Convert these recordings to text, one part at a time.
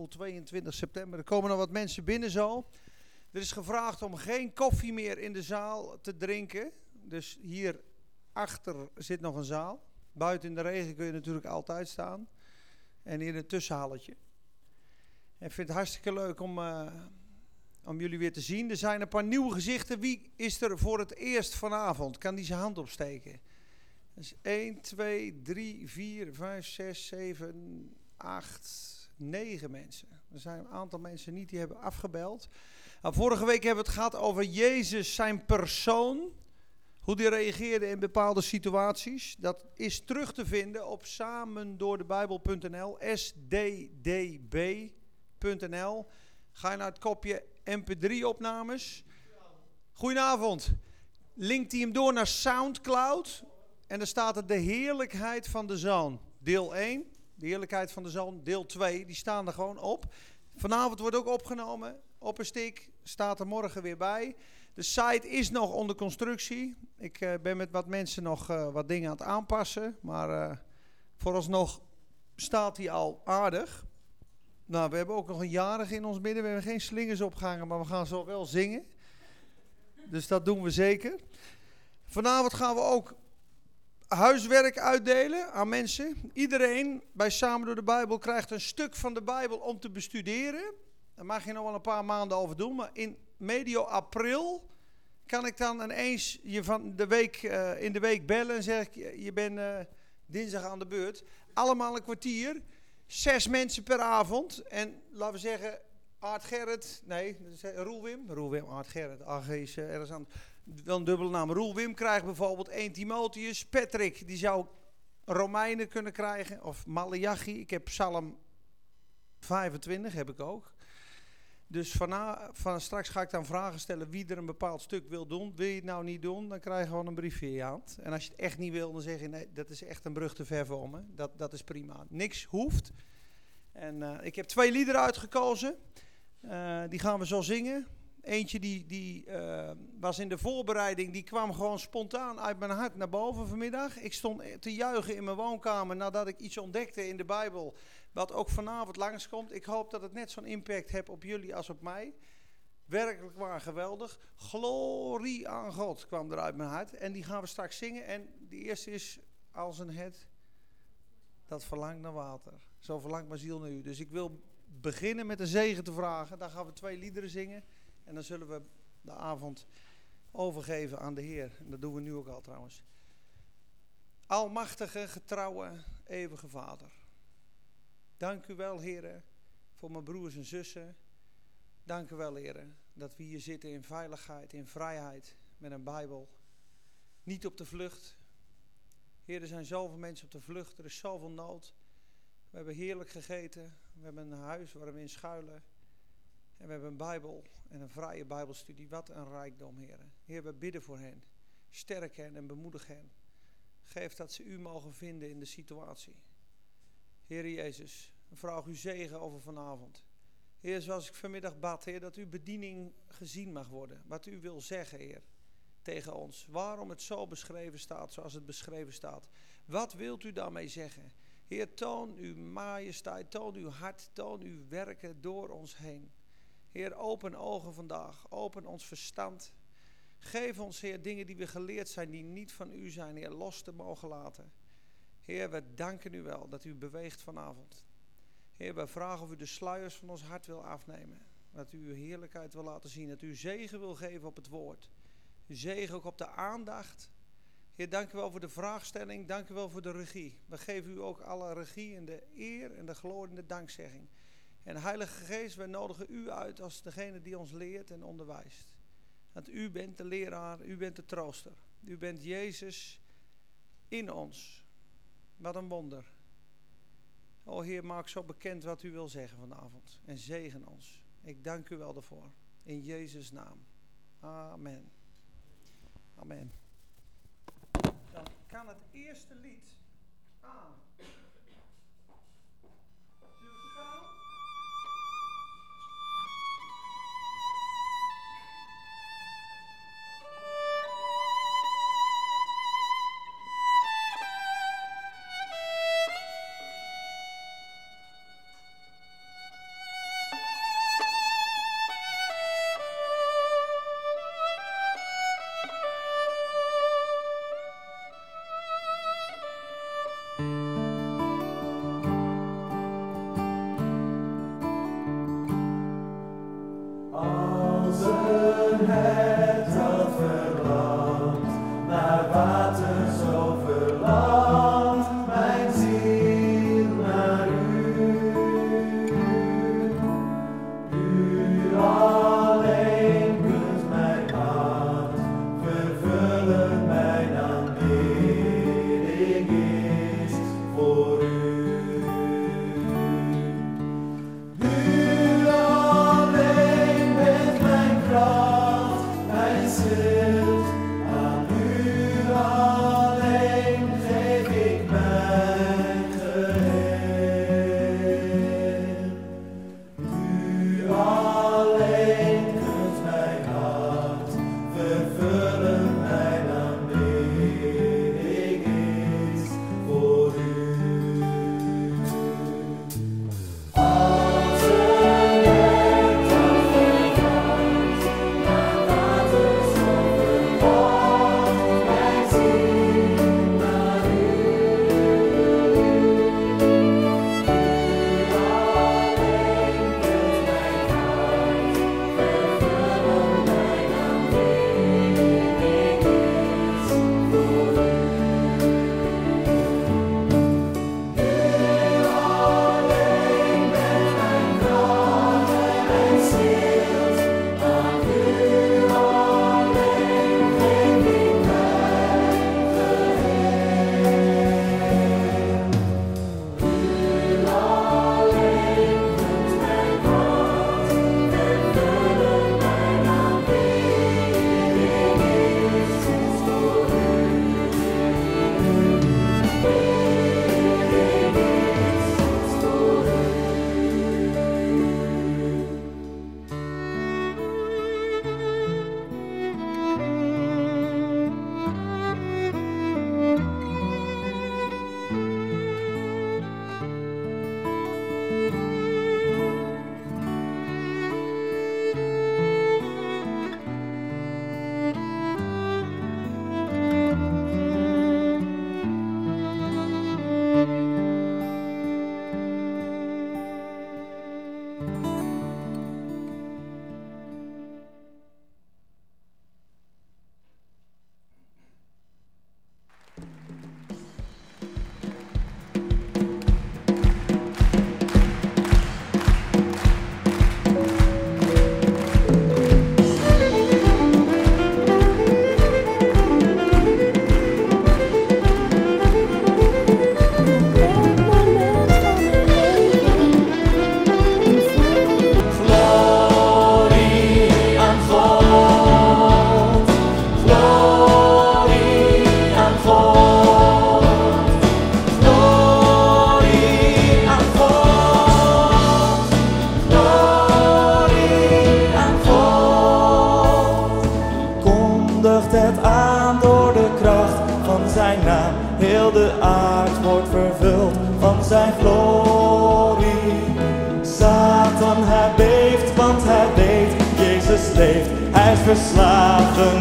April, 22 september. Er komen nog wat mensen binnen zo. Er is gevraagd om geen koffie meer in de zaal te drinken. Dus hier achter zit nog een zaal. Buiten in de regen kun je natuurlijk altijd staan. En in het tussenhalletje. En ik vind het hartstikke leuk om, uh, om jullie weer te zien. Er zijn een paar nieuwe gezichten. Wie is er voor het eerst vanavond? Kan die zijn hand opsteken? Dus 1, 2, 3, 4, 5, 6, 7, 8, 9 mensen. Er zijn een aantal mensen niet die hebben afgebeld. Nou, vorige week hebben we het gehad over Jezus, zijn persoon. Hoe die reageerde in bepaalde situaties. Dat is terug te vinden op samendoordebijbel.nl. sddb.nl. Ga je naar het kopje mp3-opnames. Goedenavond. Linkt hij hem door naar Soundcloud. En dan staat er de heerlijkheid van de zoon. Deel 1, de heerlijkheid van de zoon. Deel 2, die staan er gewoon op. Vanavond wordt ook opgenomen op een stick. Staat er morgen weer bij. De site is nog onder constructie. Ik uh, ben met wat mensen nog uh, wat dingen aan het aanpassen. Maar uh, vooralsnog staat hij al aardig. Nou, we hebben ook nog een jarige in ons midden. We hebben geen slingers opgehangen, maar we gaan zo wel zingen. Dus dat doen we zeker. Vanavond gaan we ook huiswerk uitdelen aan mensen. Iedereen bij Samen door de Bijbel krijgt een stuk van de Bijbel om te bestuderen. Daar mag je nog wel een paar maanden over doen. Maar in medio april kan ik dan ineens je van de week, uh, in de week bellen en zeg ik, je bent uh, dinsdag aan de beurt. Allemaal een kwartier. Zes mensen per avond. En laten we zeggen, Aart Gerrit, nee, Roel Wim. Aart Gerrit. Ach, is uh, ergens aan een dubbele naam. Roel Wim krijgt bijvoorbeeld 1 Timotheus. Patrick, die zou Romeinen kunnen krijgen. Of Malachi. Ik heb Psalm 25, heb ik ook. Dus van, van straks ga ik dan vragen stellen wie er een bepaald stuk wil doen. Wil je het nou niet doen, dan krijg je gewoon een briefje in. En als je het echt niet wil, dan zeg je nee, dat is echt een brug te ver voor me. Dat, dat is prima. Niks hoeft. En uh, ik heb twee liederen uitgekozen. Uh, die gaan we zo zingen. Eentje die, die uh, was in de voorbereiding, die kwam gewoon spontaan uit mijn hart naar boven vanmiddag. Ik stond te juichen in mijn woonkamer nadat ik iets ontdekte in de Bijbel, wat ook vanavond langskomt. Ik hoop dat het net zo'n impact heeft op jullie als op mij. Werkelijk waar geweldig. Glorie aan God kwam er uit mijn hart. En die gaan we straks zingen. En die eerste is als een het dat verlangt naar water. Zo verlangt mijn ziel naar u. Dus ik wil beginnen met een zegen te vragen. Dan gaan we twee liederen zingen. En dan zullen we de avond overgeven aan de Heer. En dat doen we nu ook al trouwens. Almachtige, getrouwe, eeuwige Vader. Dank u wel, heren, voor mijn broers en zussen. Dank u wel, heren, dat we hier zitten in veiligheid, in vrijheid, met een Bijbel. Niet op de vlucht. Heer, er zijn zoveel mensen op de vlucht, er is zoveel nood. We hebben heerlijk gegeten, we hebben een huis waar we in schuilen. En we hebben een Bijbel en een vrije Bijbelstudie. Wat een rijkdom, heren. Heer, we bidden voor hen. Sterk hen en bemoedig hen. Geef dat ze u mogen vinden in de situatie. Heer Jezus, vraag uw zegen over vanavond. Heer, zoals ik vanmiddag bad, Heer, dat uw bediening gezien mag worden. Wat u wil zeggen, Heer, tegen ons. Waarom het zo beschreven staat zoals het beschreven staat. Wat wilt u daarmee zeggen? Heer, toon uw majesteit, toon uw hart, toon uw werken door ons heen. Heer, open ogen vandaag, open ons verstand. Geef ons, Heer, dingen die we geleerd zijn, die niet van u zijn, Heer, los te mogen laten. Heer, we danken u wel dat u beweegt vanavond. Heer, we vragen of u de sluiers van ons hart wil afnemen. Dat u uw heerlijkheid wil laten zien, dat u zegen wil geven op het woord. Zegen ook op de aandacht. Heer, dank u wel voor de vraagstelling, dank u wel voor de regie. We geven u ook alle regie en de eer en de glorie en de dankzegging. En Heilige Geest, wij nodigen u uit als degene die ons leert en onderwijst. Want u bent de leraar, u bent de trooster. U bent Jezus in ons. Wat een wonder. O Heer, maak zo bekend wat u wil zeggen vanavond. En zegen ons. Ik dank u wel daarvoor. In Jezus' naam. Amen. Amen. Dan kan het eerste lied aan. hand.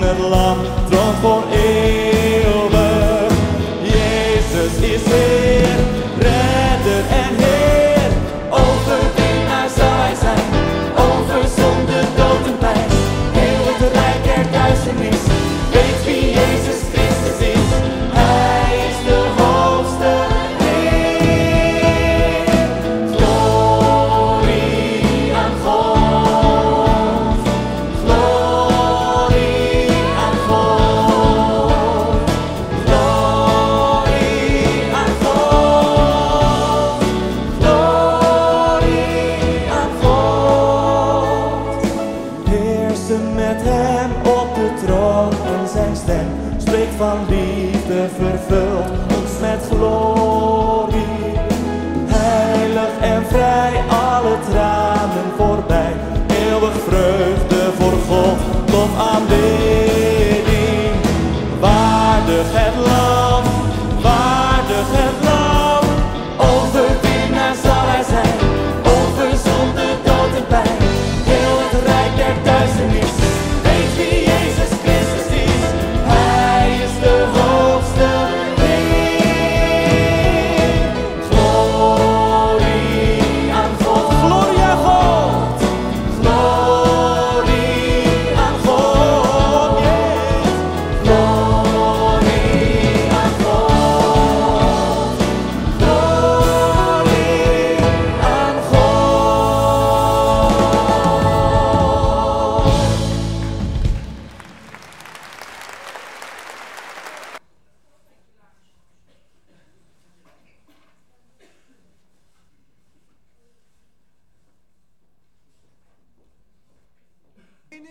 Hij is de hoogste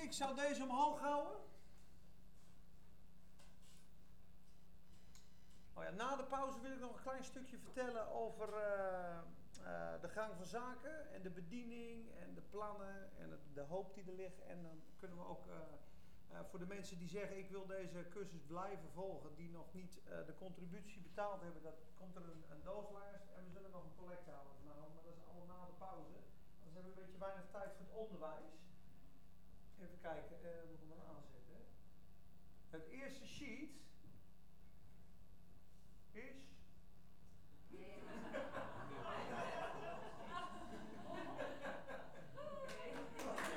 ik zou deze omhoog houden. Oh na de pauze wil ik nog een klein stukje vertellen over uh, uh, de gang van zaken en de bediening en de plannen en de hoop die er ligt. En dan kunnen we ook uh, voor de mensen die zeggen ik wil deze cursus blijven volgen, die nog niet de contributie betaald hebben, dat komt er een, een dooslijst en we zullen nog een collecte houden vanavond, maar dat is allemaal na de pauze. Dan hebben we een beetje weinig tijd voor het onderwijs. Even kijken, uh, moet ik hem aanzetten. Het eerste sheet is.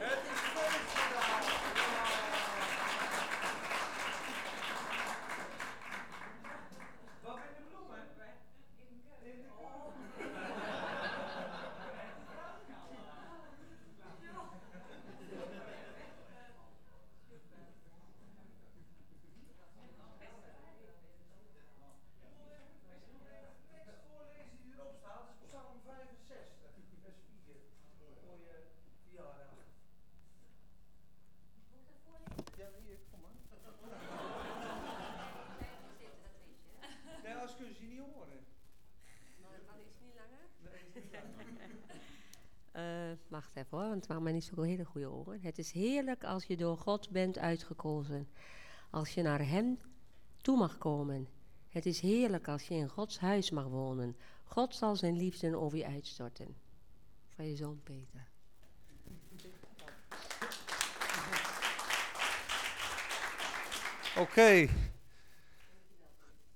Het is feestdag. Wat in de bloemen? In de tekst voorlezen die erop staat is Psalm 65, vers 4. Voor je verjaardag. Ja, hier, kom maar. Nee, als kun je ze niet horen. Nee, is niet langer. Uh, wacht even hoor, want het maakt mij niet zo hele goede oren. Het is heerlijk als je door God bent uitgekozen. Als je naar Hem toe mag komen. Het is heerlijk als je in Gods huis mag wonen. God zal zijn liefde over je uitstorten. Van je zoon Peter. Oké.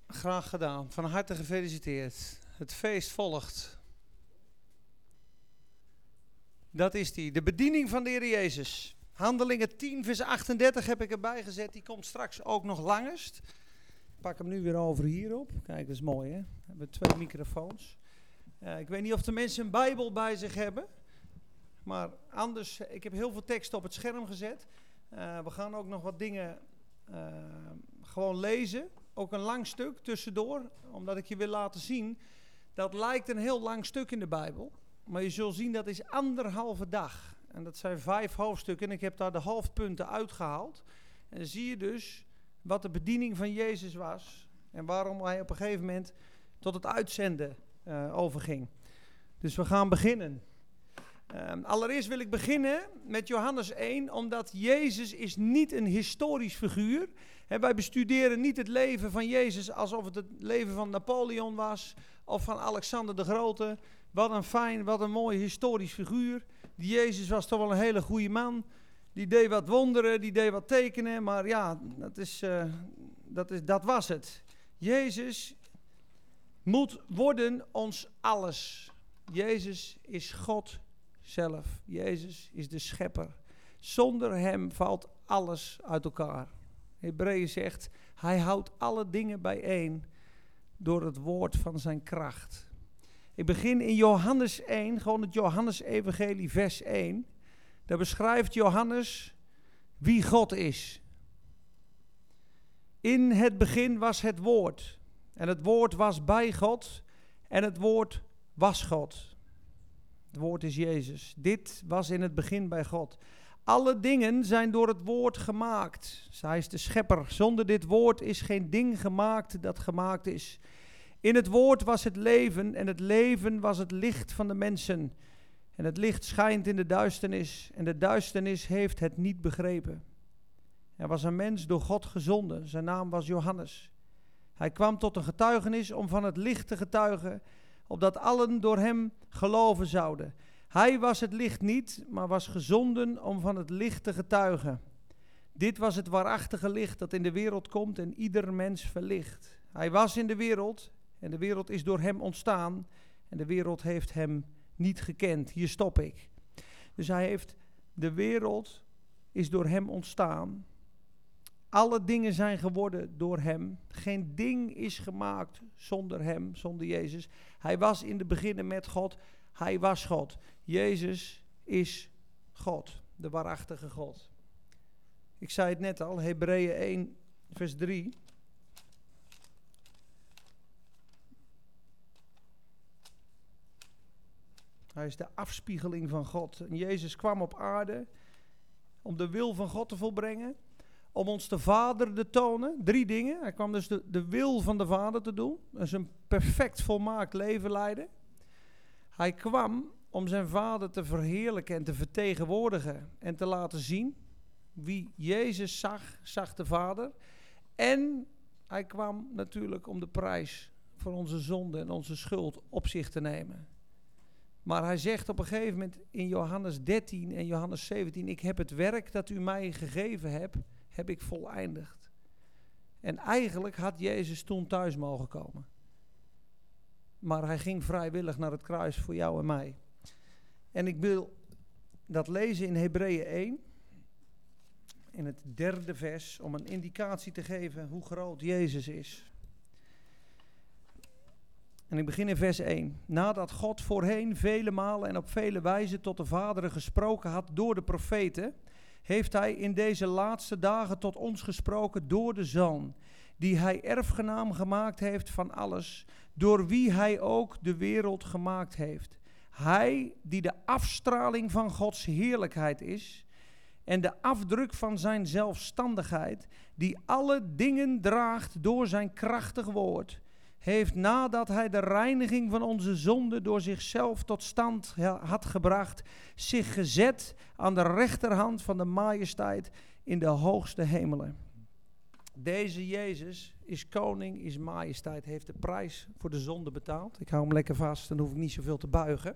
Graag gedaan. Van harte gefeliciteerd. Het feest volgt. Dat is die. De bediening van de Heer Jezus. Handelingen 10, vers 38 heb ik erbij gezet. Die komt straks ook nog langest. Ik pak hem nu weer over hierop. Kijk, dat is mooi hè. We hebben twee microfoons. Uh, ik weet niet of de mensen een Bijbel bij zich hebben. Maar anders, ik heb heel veel tekst op het scherm gezet. Uh, we gaan ook nog wat dingen uh, gewoon lezen. Ook een lang stuk tussendoor. Omdat ik je wil laten zien. Dat lijkt een heel lang stuk in de Bijbel. Maar je zult zien dat is anderhalve dag. En dat zijn vijf hoofdstukken. En ik heb daar de hoofdpunten uitgehaald. En dan zie je dus wat de bediening van Jezus was. En waarom hij op een gegeven moment tot het uitzenden uh, overging. Dus we gaan beginnen. Um, allereerst wil ik beginnen met Johannes 1, omdat Jezus is niet een historisch figuur. He, wij bestuderen niet het leven van Jezus alsof het het leven van Napoleon was of van Alexander de Grote. Wat een fijn, wat een mooi historisch figuur. Die Jezus was toch wel een hele goede man. Die deed wat wonderen, die deed wat tekenen, maar ja, dat, is, uh, dat, is, dat was het. Jezus moet worden ons alles. Jezus is God zelf. Jezus is de schepper. Zonder hem valt alles uit elkaar. Hebreeën zegt, hij houdt alle dingen bijeen door het woord van zijn kracht. Ik begin in Johannes 1, gewoon het Johannes-evangelie, vers 1. Daar beschrijft Johannes wie God is. In het begin was het woord. En het woord was bij God. En het woord was God. Het woord is Jezus. Dit was in het begin bij God. Alle dingen zijn door het woord gemaakt. Zij is de schepper. Zonder dit woord is geen ding gemaakt dat gemaakt is. In het woord was het leven en het leven was het licht van de mensen. En het licht schijnt in de duisternis en de duisternis heeft het niet begrepen. Er was een mens door God gezonden, zijn naam was Johannes. Hij kwam tot een getuigenis om van het licht te getuigen, opdat allen door hem geloven zouden. Hij was het licht niet, maar was gezonden om van het licht te getuigen. Dit was het waarachtige licht dat in de wereld komt en ieder mens verlicht. Hij was in de wereld en de wereld is door hem ontstaan en de wereld heeft hem niet gekend. Hier stop ik. Dus hij heeft, de wereld is door hem ontstaan. Alle dingen zijn geworden door hem. Geen ding is gemaakt zonder hem, zonder Jezus. Hij was in de beginnen met God. Hij was God. Jezus is God, de waarachtige God. Ik zei het net al, Hebreeën 1, vers 3. Hij is de afspiegeling van God. En Jezus kwam op aarde om de wil van God te volbrengen, om ons de Vader te tonen. Drie dingen. Hij kwam dus de, de wil van de Vader te doen, dus een perfect volmaakt leven leiden. Hij kwam om zijn Vader te verheerlijken en te vertegenwoordigen en te laten zien. Wie Jezus zag, zag de Vader. En hij kwam natuurlijk om de prijs voor onze zonde en onze schuld op zich te nemen. Maar hij zegt op een gegeven moment in Johannes 13 en Johannes 17: Ik heb het werk dat u mij gegeven hebt, heb ik voleindigd. En eigenlijk had Jezus toen thuis mogen komen. Maar hij ging vrijwillig naar het kruis voor jou en mij. En ik wil dat lezen in Hebreeën 1, in het derde vers, om een indicatie te geven hoe groot Jezus is. En ik begin in vers 1. Nadat God voorheen vele malen en op vele wijzen tot de vaderen gesproken had door de profeten, heeft hij in deze laatste dagen tot ons gesproken door de Zoon, die hij erfgenaam gemaakt heeft van alles, door wie hij ook de wereld gemaakt heeft. Hij die de afstraling van Gods heerlijkheid is en de afdruk van zijn zelfstandigheid, die alle dingen draagt door zijn krachtig woord heeft nadat hij de reiniging van onze zonde door zichzelf tot stand had gebracht, zich gezet aan de rechterhand van de majesteit in de hoogste hemelen. Deze Jezus is koning, is majesteit, heeft de prijs voor de zonde betaald. Ik hou hem lekker vast, dan hoef ik niet zoveel te buigen.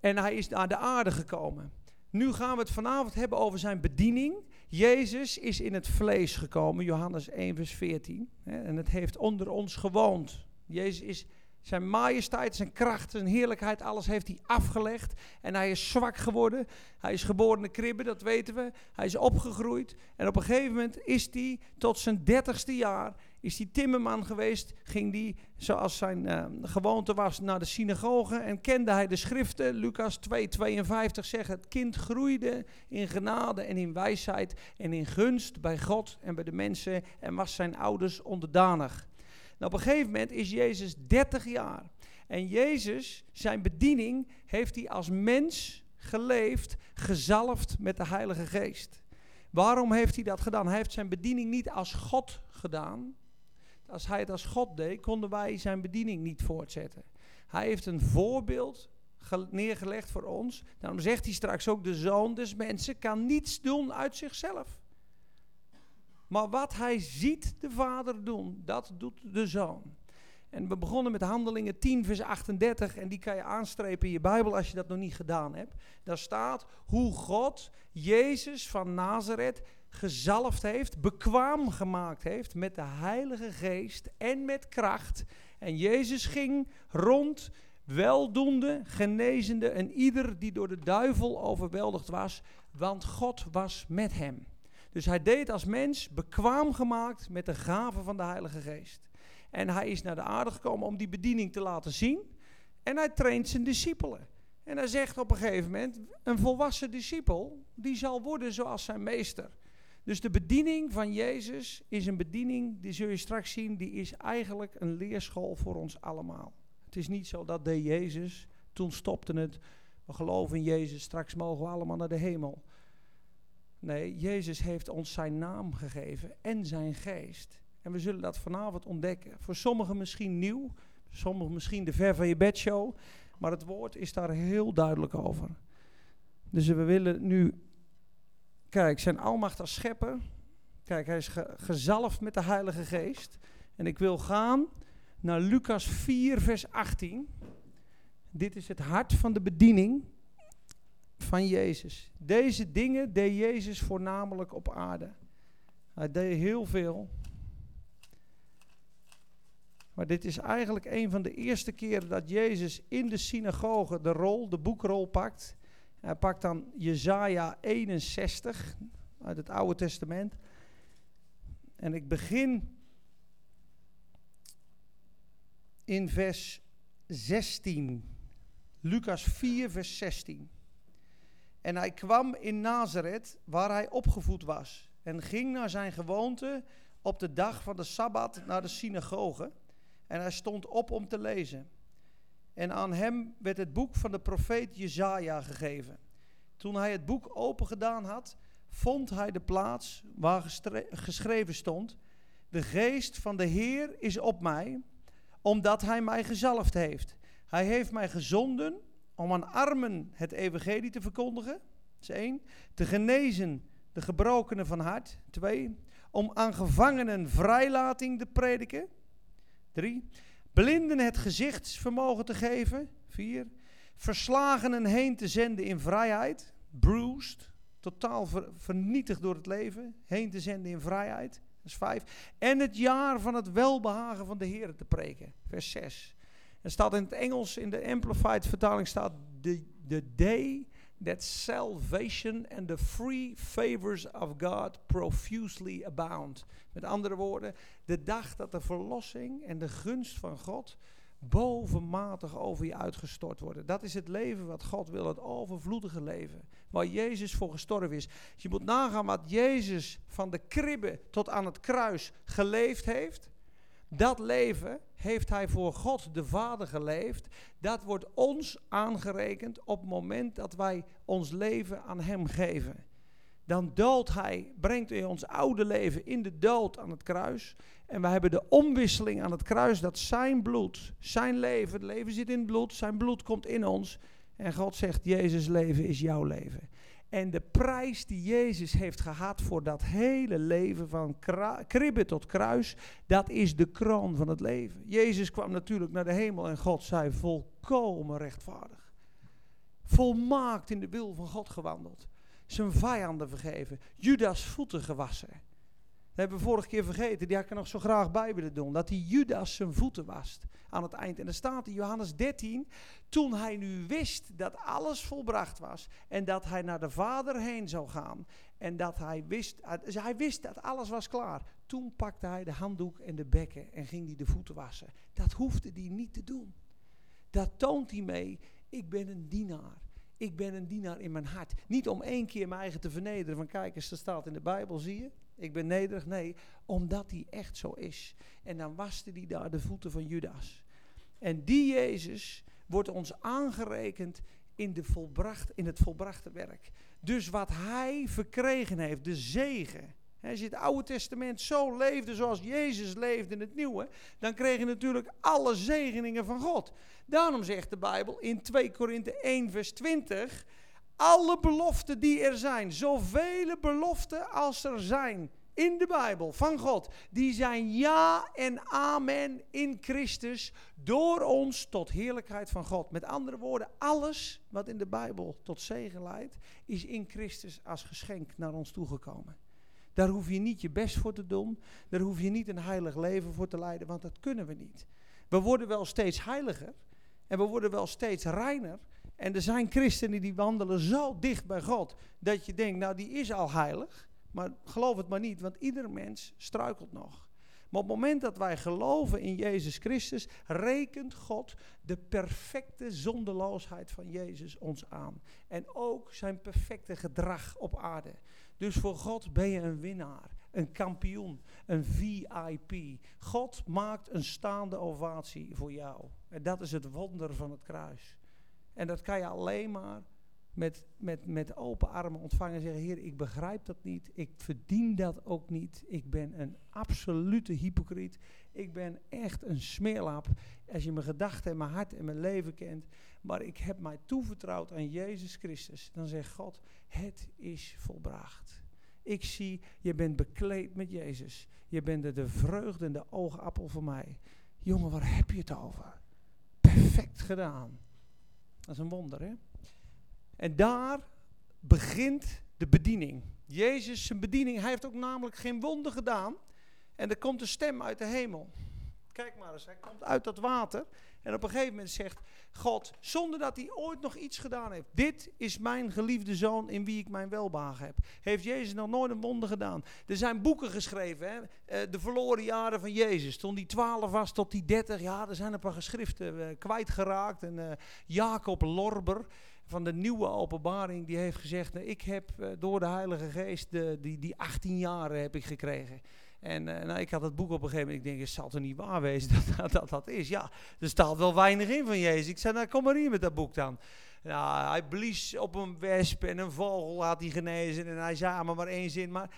En hij is naar de aarde gekomen. Nu gaan we het vanavond hebben over zijn bediening. Jezus is in het vlees gekomen, Johannes 1, vers 14. En het heeft onder ons gewoond. Jezus is zijn majesteit, zijn kracht, zijn heerlijkheid, alles heeft hij afgelegd. En hij is zwak geworden. Hij is geboren in de kribbe, dat weten we. Hij is opgegroeid. En op een gegeven moment is hij tot zijn dertigste jaar is hij timmerman geweest, ging hij, zoals zijn uh, gewoonte was, naar de synagoge en kende hij de schriften. Lucas 2, 52 zegt, het kind groeide in genade en in wijsheid en in gunst bij God en bij de mensen en was zijn ouders onderdanig. Nou, op een gegeven moment is Jezus 30 jaar. En Jezus, zijn bediening, heeft hij als mens geleefd, gezalfd met de Heilige Geest. Waarom heeft hij dat gedaan? Hij heeft zijn bediening niet als God gedaan, als hij het als God deed, konden wij zijn bediening niet voortzetten. Hij heeft een voorbeeld neergelegd voor ons. Daarom zegt hij straks ook, de zoon des mensen kan niets doen uit zichzelf. Maar wat hij ziet de vader doen, dat doet de zoon. En we begonnen met handelingen 10 vers 38 en die kan je aanstrepen in je Bijbel als je dat nog niet gedaan hebt. Daar staat hoe God Jezus van Nazareth gezalfd heeft, bekwaam gemaakt heeft met de Heilige Geest en met kracht. En Jezus ging rond, weldoende, genezende en ieder die door de duivel overweldigd was, want God was met hem. Dus hij deed als mens bekwaam gemaakt met de gave van de Heilige Geest. En hij is naar de aarde gekomen om die bediening te laten zien. En hij traint zijn discipelen. En hij zegt op een gegeven moment: een volwassen discipel, die zal worden zoals zijn meester. Dus de bediening van Jezus is een bediening, die zul je straks zien, die is eigenlijk een leerschool voor ons allemaal. Het is niet zo dat deed Jezus, toen stopte het, we geloven in Jezus, straks mogen we allemaal naar de hemel. Nee, Jezus heeft ons zijn naam gegeven en zijn geest. En we zullen dat vanavond ontdekken. Voor sommigen misschien nieuw, sommigen misschien de ver van je bedshow, maar het woord is daar heel duidelijk over. Dus we willen nu Kijk, zijn almacht als schepper. Kijk, hij is gezalfd met de Heilige Geest. En ik wil gaan naar Lucas 4, vers 18. Dit is het hart van de bediening van Jezus. Deze dingen deed Jezus voornamelijk op aarde. Hij deed heel veel. Maar dit is eigenlijk een van de eerste keren dat Jezus in de synagoge de rol, de boekrol pakt. Hij pakt dan Jezaja 61 uit het Oude Testament. En ik begin in vers 16. Lucas 4, vers 16. En hij kwam in Nazareth, waar hij opgevoed was, en ging naar zijn gewoonte op de dag van de Sabbat naar de synagoge. En hij stond op om te lezen. En aan hem werd het boek van de profeet Jezaja gegeven. Toen hij het boek open gedaan had, vond hij de plaats waar geschreven stond: De geest van de Heer is op mij, omdat hij mij gezalfd heeft. Hij heeft mij gezonden om aan armen het evangelie te verkondigen. Dat is één. Te genezen de gebrokenen van hart. Twee. Om aan gevangenen vrijlating te prediken. Drie. Blinden het gezichtsvermogen te geven. Vier. Verslagenen heen te zenden in vrijheid. Bruised. Totaal ver- vernietigd door het leven. Heen te zenden in vrijheid. Dat is vijf. En het jaar van het welbehagen van de Heer te preken. Vers 6. Er staat in het Engels, in de Amplified vertaling staat... The, the day that salvation and the free favors of God profusely abound. Met andere woorden, de dag dat de verlossing en de gunst van God bovenmatig over je uitgestort worden. Dat is het leven wat God wil, het overvloedige leven. Waar Jezus voor gestorven is. Je moet nagaan wat Jezus van de kribbe tot aan het kruis geleefd heeft. Dat leven heeft hij voor God de Vader geleefd. Dat wordt ons aangerekend op het moment dat wij ons leven aan hem geven. Dan doodt hij, brengt hij ons oude leven in de dood aan het kruis. En we hebben de omwisseling aan het kruis dat zijn bloed, zijn leven, het leven zit in het bloed, zijn bloed komt in ons. En God zegt, Jezus leven is jouw leven. En de prijs die Jezus heeft gehad voor dat hele leven van kribbe tot kruis, dat is de kroon van het leven. Jezus kwam natuurlijk naar de hemel en God zei volkomen rechtvaardig. Volmaakt in de wil van God gewandeld. Zijn vijanden vergeven. Judas voeten gewassen. Hebben we vorige keer vergeten, die had ik er nog zo graag bij willen doen. Dat die Judas zijn voeten wast aan het eind. En er staat in Johannes 13, toen hij nu wist dat alles volbracht was en dat hij naar de Vader heen zou gaan en dat hij wist, dus hij wist dat alles was klaar. Toen pakte hij de handdoek en de bekken en ging hij de voeten wassen. Dat hoefde hij niet te doen. Dat toont hij mee, ik ben een dienaar. Ik ben een dienaar in mijn hart. Niet om één keer mijn eigen te vernederen. Van kijk eens, dat staat in de Bijbel, zie je? Ik ben nederig. Nee, omdat hij echt zo is. En dan waste hij daar de voeten van Judas. En die Jezus wordt ons aangerekend in, de volbracht, in het volbrachte werk. Dus wat hij verkregen heeft, de zegen. Als je het Oude Testament zo leefde zoals Jezus leefde in het Nieuwe, dan kreeg je natuurlijk alle zegeningen van God. Daarom zegt de Bijbel in 2 Korinthe 1, vers 20: alle beloften die er zijn, zoveel beloften als er zijn in de Bijbel van God, die zijn ja en amen in Christus door ons tot heerlijkheid van God. Met andere woorden, alles wat in de Bijbel tot zegen leidt, is in Christus als geschenk naar ons toegekomen. Daar hoef je niet je best voor te doen, daar hoef je niet een heilig leven voor te leiden, want dat kunnen we niet. We worden wel steeds heiliger en we worden wel steeds reiner. En er zijn christenen die wandelen zo dicht bij God dat je denkt, nou die is al heilig. Maar geloof het maar niet, want ieder mens struikelt nog. Maar op het moment dat wij geloven in Jezus Christus, rekent God de perfecte zondeloosheid van Jezus ons aan. En ook zijn perfecte gedrag op aarde. Dus voor God ben je een winnaar, een kampioen, een VIP. God maakt een staande ovatie voor jou. En dat is het wonder van het kruis. En dat kan je alleen maar met, met, met open armen ontvangen en zeggen: Heer, ik begrijp dat niet. Ik verdien dat ook niet. Ik ben een absolute hypocriet. Ik ben echt een smeerlap. Als je mijn gedachten en mijn hart en mijn leven kent. Maar ik heb mij toevertrouwd aan Jezus Christus. Dan zegt God: Het is volbracht. Ik zie, je bent bekleed met Jezus. Je bent de, de vreugde en de oogappel voor mij. Jongen, waar heb je het over? Perfect gedaan. Dat is een wonder, hè? En daar begint de bediening. Jezus, zijn bediening, hij heeft ook namelijk geen wonder gedaan. En er komt een stem uit de hemel. Kijk maar eens, hij komt uit dat water. En op een gegeven moment zegt God, zonder dat hij ooit nog iets gedaan heeft. Dit is mijn geliefde zoon in wie ik mijn welbehagen heb. Heeft Jezus nog nooit een wonder gedaan. Er zijn boeken geschreven, hè? Uh, de verloren jaren van Jezus. Toen hij 12 was tot hij 30, ja, er zijn een paar geschriften uh, kwijtgeraakt. En uh, Jacob Lorber van de nieuwe openbaring, die heeft gezegd, nou, ik heb door de Heilige Geest de, die, die 18 jaren heb ik gekregen. En uh, nou, ik had het boek op een gegeven moment, ik denk, het zal toch niet waar wezen dat dat, dat dat is. Ja, er staat wel weinig in van Jezus. Ik zei, nou kom maar hier met dat boek dan. Nou, hij blies op een wesp en een vogel had hij genezen. En hij zei maar maar één zin. Maar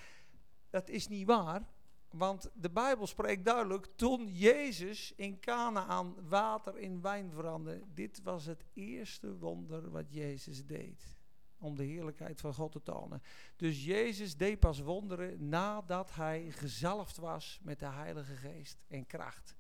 dat is niet waar. Want de Bijbel spreekt duidelijk, toen Jezus in Canaan water in wijn veranderde, dit was het eerste wonder wat Jezus deed. Om de heerlijkheid van God te tonen. Dus Jezus deed pas wonderen nadat hij gezalfd was met de Heilige Geest en kracht.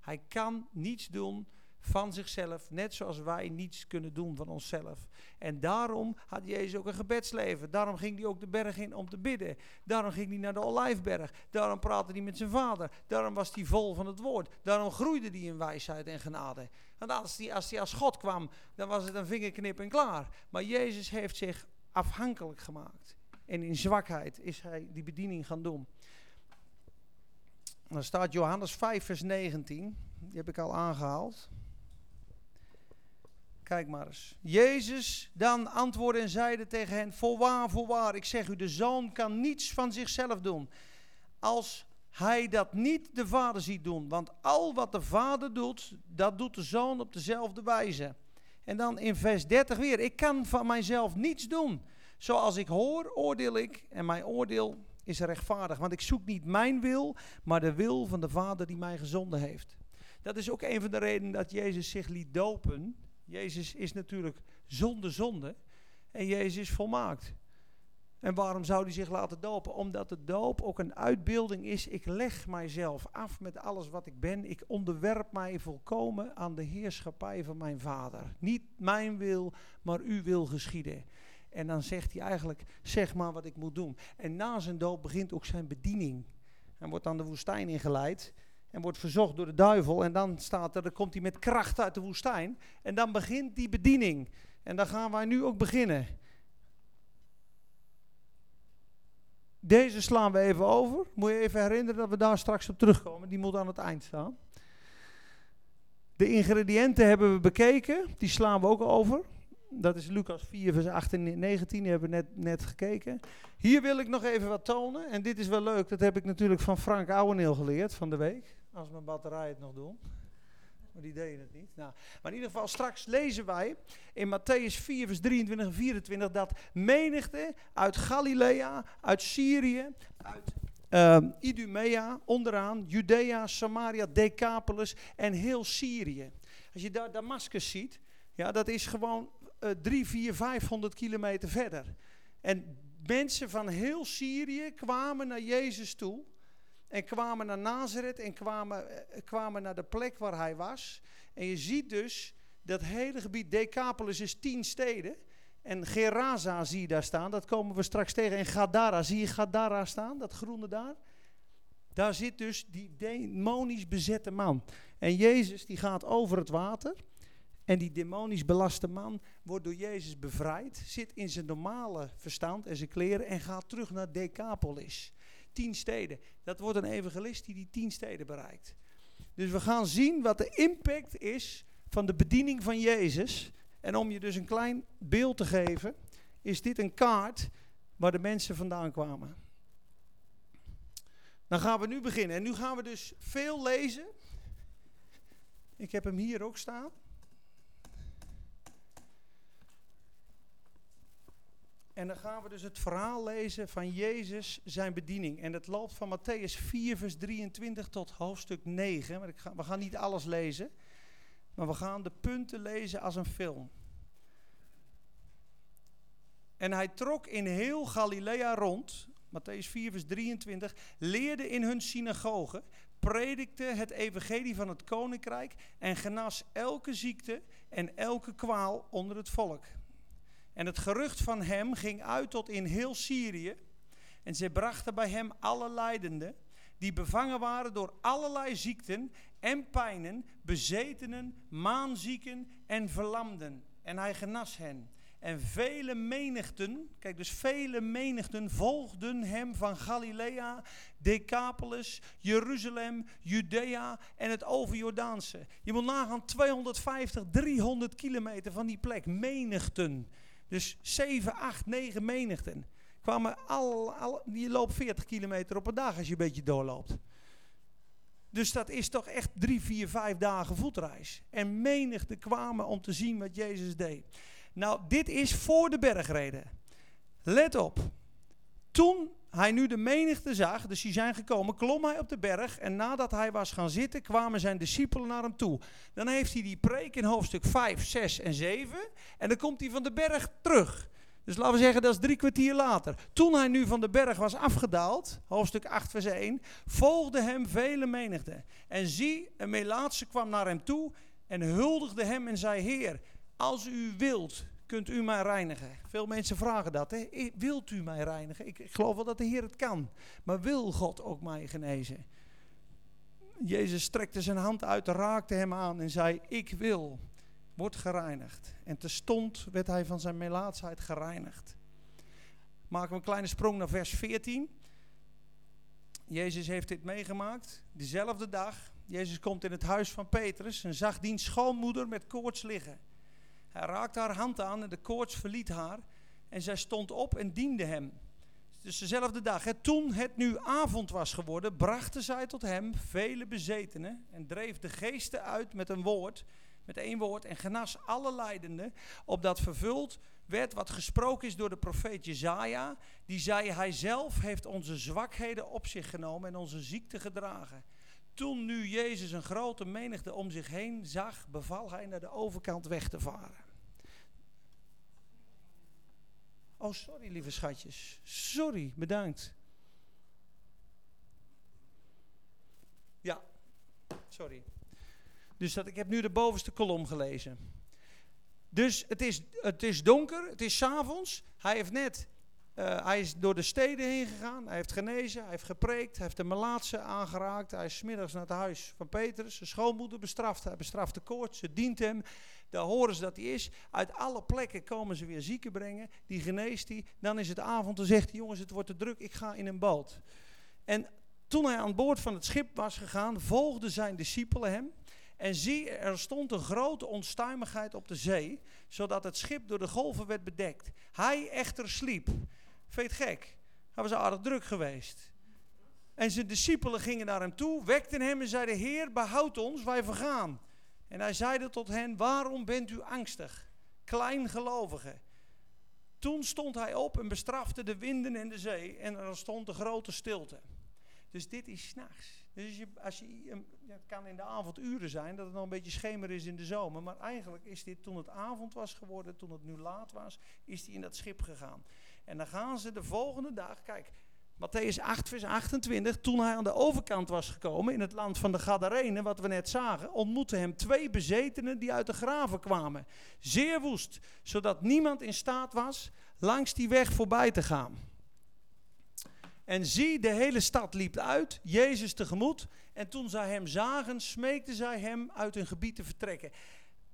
Hij kan niets doen van zichzelf, net zoals wij niets kunnen doen van onszelf. En daarom had Jezus ook een gebedsleven. Daarom ging hij ook de berg in om te bidden. Daarom ging hij naar de Olijfberg. Daarom praatte hij met zijn vader. Daarom was hij vol van het woord. Daarom groeide hij in wijsheid en genade. Want als hij als, als God kwam, dan was het een vingerknip en klaar. Maar Jezus heeft zich afhankelijk gemaakt. En in zwakheid is hij die bediening gaan doen. Dan staat Johannes 5, vers 19. Die heb ik al aangehaald. Kijk maar eens. Jezus dan antwoordde en zeide tegen hen: Voorwaar, voorwaar, ik zeg u, de zoon kan niets van zichzelf doen. Als hij dat niet de vader ziet doen. Want al wat de vader doet, dat doet de zoon op dezelfde wijze. En dan in vers 30 weer: Ik kan van mijzelf niets doen. Zoals ik hoor, oordeel ik. En mijn oordeel is rechtvaardig. Want ik zoek niet mijn wil, maar de wil van de vader die mij gezonden heeft. Dat is ook een van de redenen dat Jezus zich liet dopen Jezus is natuurlijk zonder zonde en Jezus is volmaakt. En waarom zou hij zich laten dopen? Omdat de doop ook een uitbeelding is. Ik leg mijzelf af met alles wat ik ben. Ik onderwerp mij volkomen aan de heerschappij van mijn vader. Niet mijn wil, maar uw wil geschieden. En dan zegt hij eigenlijk, zeg maar wat ik moet doen. En na zijn doop begint ook zijn bediening. Hij wordt dan de woestijn ingeleid. En wordt verzocht door de duivel. En dan staat er, dan komt hij met kracht uit de woestijn. En dan begint die bediening. En dan gaan wij nu ook beginnen. Deze slaan we even over. Moet je even herinneren dat we daar straks op terugkomen. Die moet aan het eind staan. De ingrediënten hebben we bekeken. Die slaan we ook over. Dat is Lucas 4, vers 8 en 19. Die hebben we net, net gekeken. Hier wil ik nog even wat tonen. En dit is wel leuk. Dat heb ik natuurlijk van Frank Ouweneel geleerd van de week. Als mijn batterij het nog doen. Maar die deden het niet. Nou, maar in ieder geval, straks lezen wij in Matthäus 4, vers 23 en 24 dat menigte uit Galilea, uit Syrië, uit uh, Idumea, onderaan, Judea, Samaria, Decapolis en heel Syrië. Als je daar Damascus ziet, ja, dat is gewoon uh, 3, 4, 500 kilometer verder. En mensen van heel Syrië kwamen naar Jezus toe en kwamen naar Nazareth en kwamen, eh, kwamen naar de plek waar hij was. En je ziet dus dat hele gebied, Decapolis is tien steden. En Geraza zie je daar staan, dat komen we straks tegen. En Gadara, zie je Gadara staan, dat groene daar? Daar zit dus die demonisch bezette man. En Jezus die gaat over het water. En die demonisch belaste man wordt door Jezus bevrijd. Zit in zijn normale verstand en zijn kleren en gaat terug naar Decapolis tien steden. Dat wordt een evangelist die die tien steden bereikt. Dus we gaan zien wat de impact is van de bediening van Jezus. En om je dus een klein beeld te geven, is dit een kaart waar de mensen vandaan kwamen. Dan gaan we nu beginnen. En nu gaan we dus veel lezen. Ik heb hem hier ook staan. En dan gaan we dus het verhaal lezen van Jezus, zijn bediening. En dat loopt van Matthäus 4, vers 23 tot hoofdstuk 9. Maar ik ga, we gaan niet alles lezen, maar we gaan de punten lezen als een film. En hij trok in heel Galilea rond, Matthäus 4, vers 23, leerde in hun synagogen, predikte het evangelie van het koninkrijk en genas elke ziekte en elke kwaal onder het volk. En het gerucht van hem ging uit tot in heel Syrië. En zij brachten bij hem alle lijdenden, die bevangen waren door allerlei ziekten en pijnen, bezetenen, maanzieken en verlamden. En hij genas hen. En vele menigten, kijk dus vele menigten volgden hem van Galilea, Decapolis, Jeruzalem, Judea en het overjordaanse. Je moet nagaan 250, 300 kilometer van die plek, menigten. Dus 7, 8, 9 menigten. Kwamen al, al, je loopt 40 kilometer op een dag als je een beetje doorloopt. Dus dat is toch echt drie, vier, vijf dagen voetreis. En menigte kwamen om te zien wat Jezus deed. Nou, dit is voor de bergreden. Let op. Toen hij nu de menigte zag, dus die zijn gekomen, klom hij op de berg. En nadat hij was gaan zitten, kwamen zijn discipelen naar hem toe. Dan heeft hij die preek in hoofdstuk 5, 6 en 7. En dan komt hij van de berg terug. Dus laten we zeggen, dat is drie kwartier later. Toen hij nu van de berg was afgedaald, hoofdstuk 8, vers 1, volgde hem vele menigten. En zie, een Melaatse kwam naar hem toe en huldigde hem en zei: Heer, als u wilt, kunt u mij reinigen. Veel mensen vragen dat. Hè? Wilt u mij reinigen? Ik, ik geloof wel dat de Heer het kan. Maar wil God ook mij genezen? Jezus strekte zijn hand uit, raakte hem aan en zei: Ik wil wordt gereinigd. En terstond werd hij van zijn melaatsheid gereinigd. Maken we een kleine sprong naar vers 14. Jezus heeft dit meegemaakt, diezelfde dag. Jezus komt in het huis van Petrus en zag diens schoonmoeder met koorts liggen. Hij raakte haar hand aan en de koorts verliet haar. En zij stond op en diende hem. Dus dezelfde dag. Hè, toen het nu avond was geworden, brachten zij tot hem vele bezetenen en dreef de geesten uit met een woord met één woord, en genas alle lijdenden, opdat vervuld werd wat gesproken is door de profeet Jezaja, die zei, hij zelf heeft onze zwakheden op zich genomen en onze ziekte gedragen. Toen nu Jezus een grote menigte om zich heen zag, beval hij naar de overkant weg te varen. Oh, sorry lieve schatjes. Sorry, bedankt. Ja, sorry. Dus dat, ik heb nu de bovenste kolom gelezen. Dus het is, het is donker, het is avonds. Hij heeft net, uh, hij is door de steden heen gegaan. Hij heeft genezen, hij heeft gepreekt, hij heeft de melaatse aangeraakt. Hij is middags naar het huis van Petrus. Zijn schoonmoeder bestraft, hij bestraft de koorts, ze dient hem. Daar horen ze dat hij is. Uit alle plekken komen ze weer zieken brengen. Die geneest hij. Dan is het avond en zegt hij, jongens het wordt te druk, ik ga in een boot. En toen hij aan boord van het schip was gegaan, volgden zijn discipelen hem. En zie, er stond een grote onstuimigheid op de zee, zodat het schip door de golven werd bedekt. Hij echter sliep. Het gek? Hij was aardig druk geweest. En zijn discipelen gingen naar hem toe, wekten hem en zeiden: Heer, behoud ons, wij vergaan. En hij zeide tot hen: Waarom bent u angstig, kleingelovige? Toen stond hij op en bestrafte de winden en de zee, en er stond een grote stilte. Dus dit is s'nachts. Dus als je, als je, het kan in de avonduren zijn, dat het nog een beetje schemer is in de zomer. Maar eigenlijk is dit toen het avond was geworden, toen het nu laat was, is hij in dat schip gegaan. En dan gaan ze de volgende dag, kijk, Matthäus 8, vers 28, toen hij aan de overkant was gekomen, in het land van de Gadarenen, wat we net zagen, ontmoetten hem twee bezetenen die uit de graven kwamen. Zeer woest, zodat niemand in staat was langs die weg voorbij te gaan. En zie, de hele stad liep uit, Jezus tegemoet. En toen zij hem zagen, smeekten zij hem uit hun gebied te vertrekken.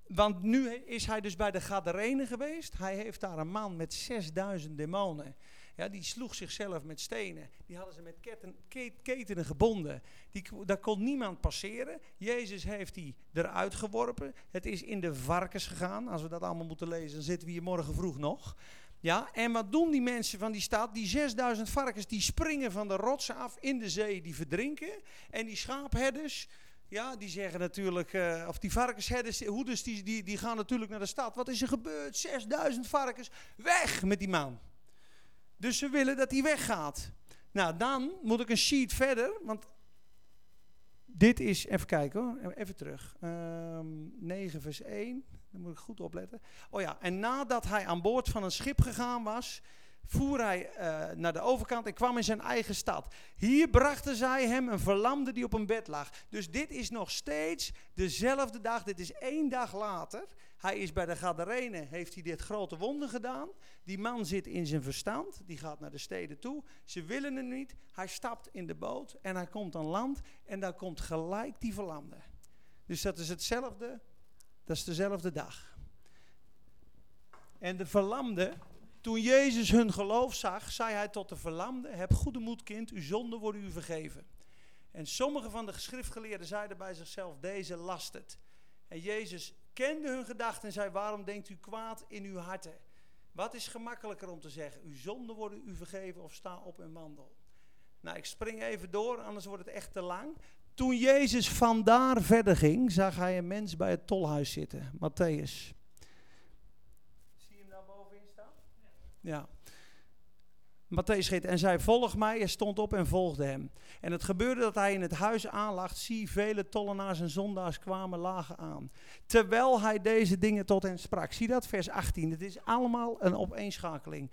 Want nu is hij dus bij de Gadarenen geweest. Hij heeft daar een man met 6000 demonen. Ja, die sloeg zichzelf met stenen. Die hadden ze met keten, ketenen gebonden. Die, daar kon niemand passeren. Jezus heeft die eruit geworpen. Het is in de varkens gegaan. Als we dat allemaal moeten lezen, dan zitten we hier morgen vroeg nog. Ja, en wat doen die mensen van die stad? Die 6000 varkens die springen van de rotsen af in de zee, die verdrinken. En die schaapherders, ja, die zeggen natuurlijk, uh, of die varkensherders, hoeders, die, die, die gaan natuurlijk naar de stad. Wat is er gebeurd? 6000 varkens, weg met die man. Dus ze willen dat hij weggaat. Nou, dan moet ik een sheet verder, want dit is, even kijken hoor, even terug. Um, ehm, 9 vers 1. Dan moet ik goed opletten. Oh ja, en nadat hij aan boord van een schip gegaan was, voer hij uh, naar de overkant en kwam in zijn eigen stad. Hier brachten zij hem een verlamde die op een bed lag. Dus dit is nog steeds dezelfde dag, dit is één dag later. Hij is bij de Gadarene, heeft hij dit grote wonder gedaan. Die man zit in zijn verstand, die gaat naar de steden toe. Ze willen hem niet, hij stapt in de boot en hij komt aan land en daar komt gelijk die verlamde. Dus dat is hetzelfde dat is dezelfde dag. En de verlamde, toen Jezus hun geloof zag, zei hij tot de verlamde: Heb goede moed, kind, uw zonden worden u vergeven. En sommige van de schriftgeleerden zeiden bij zichzelf: Deze last het. En Jezus kende hun gedachten en zei: Waarom denkt u kwaad in uw harten? Wat is gemakkelijker om te zeggen? Uw zonden worden u vergeven of sta op en wandel. Nou, ik spring even door, anders wordt het echt te lang. Toen Jezus vandaar verder ging, zag hij een mens bij het tolhuis zitten, Matthäus. Zie Ja. Matthäus schreef, en zij volg mij, hij stond op en volgde hem. En het gebeurde dat hij in het huis aanlag, zie, vele tollenaars en zondaars kwamen lagen aan. Terwijl hij deze dingen tot hen sprak. Zie dat, vers 18, het is allemaal een opeenschakeling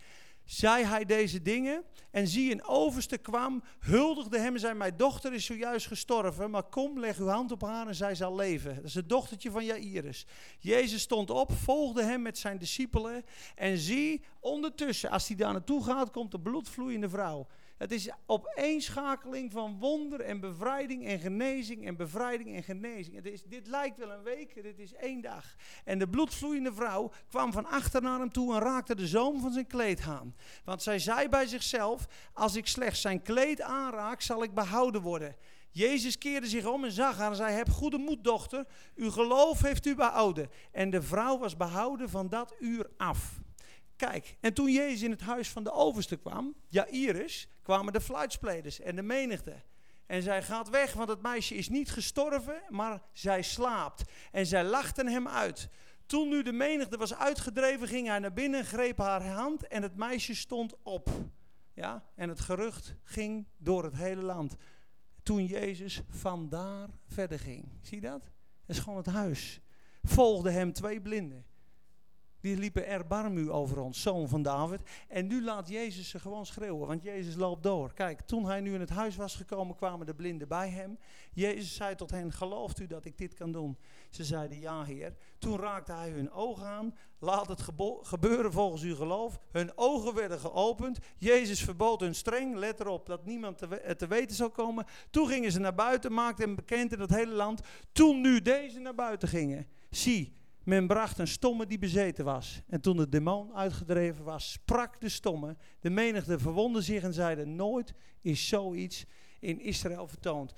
zei hij deze dingen. En zie, een overste kwam, huldigde hem en zei: Mijn dochter is zojuist gestorven, maar kom, leg uw hand op haar en zij zal leven. Dat is het dochtertje van Jairus. Jezus stond op, volgde hem met zijn discipelen. En zie, ondertussen, als hij daar naartoe gaat, komt de bloedvloeiende vrouw. Het is opeenschakeling van wonder en bevrijding en genezing en bevrijding en genezing. Het is, dit lijkt wel een week, dit is één dag. En de bloedvloeiende vrouw kwam van achter naar hem toe en raakte de zoom van zijn kleed aan. Want zij zei bij zichzelf, als ik slechts zijn kleed aanraak, zal ik behouden worden. Jezus keerde zich om en zag haar en zei, heb goede moed dochter, uw geloof heeft u behouden. En de vrouw was behouden van dat uur af. Kijk, en toen Jezus in het huis van de overste kwam, Jairus, kwamen de fluitspelers en de menigte. En zij gaat weg, want het meisje is niet gestorven, maar zij slaapt. En zij lachten hem uit. Toen nu de menigte was uitgedreven, ging hij naar binnen, greep haar hand en het meisje stond op. Ja, en het gerucht ging door het hele land. Toen Jezus vandaar verder ging. Zie je dat? Dat is gewoon het huis. Volgden hem twee blinden. Die liepen erbarmu over ons, zoon van David. En nu laat Jezus ze gewoon schreeuwen, want Jezus loopt door. Kijk, toen hij nu in het huis was gekomen, kwamen de blinden bij hem. Jezus zei tot hen, gelooft u dat ik dit kan doen? Ze zeiden, ja heer. Toen raakte hij hun ogen aan. Laat het gebeuren volgens uw geloof. Hun ogen werden geopend. Jezus verbood hun streng, let erop, dat niemand te, te weten zou komen. Toen gingen ze naar buiten, maakten hem bekend in het hele land. Toen nu deze naar buiten gingen, zie... Men bracht een stomme die bezeten was. En toen de demon uitgedreven was, sprak de stomme. De menigte verwonderde zich en zeiden: Nooit is zoiets in Israël vertoond.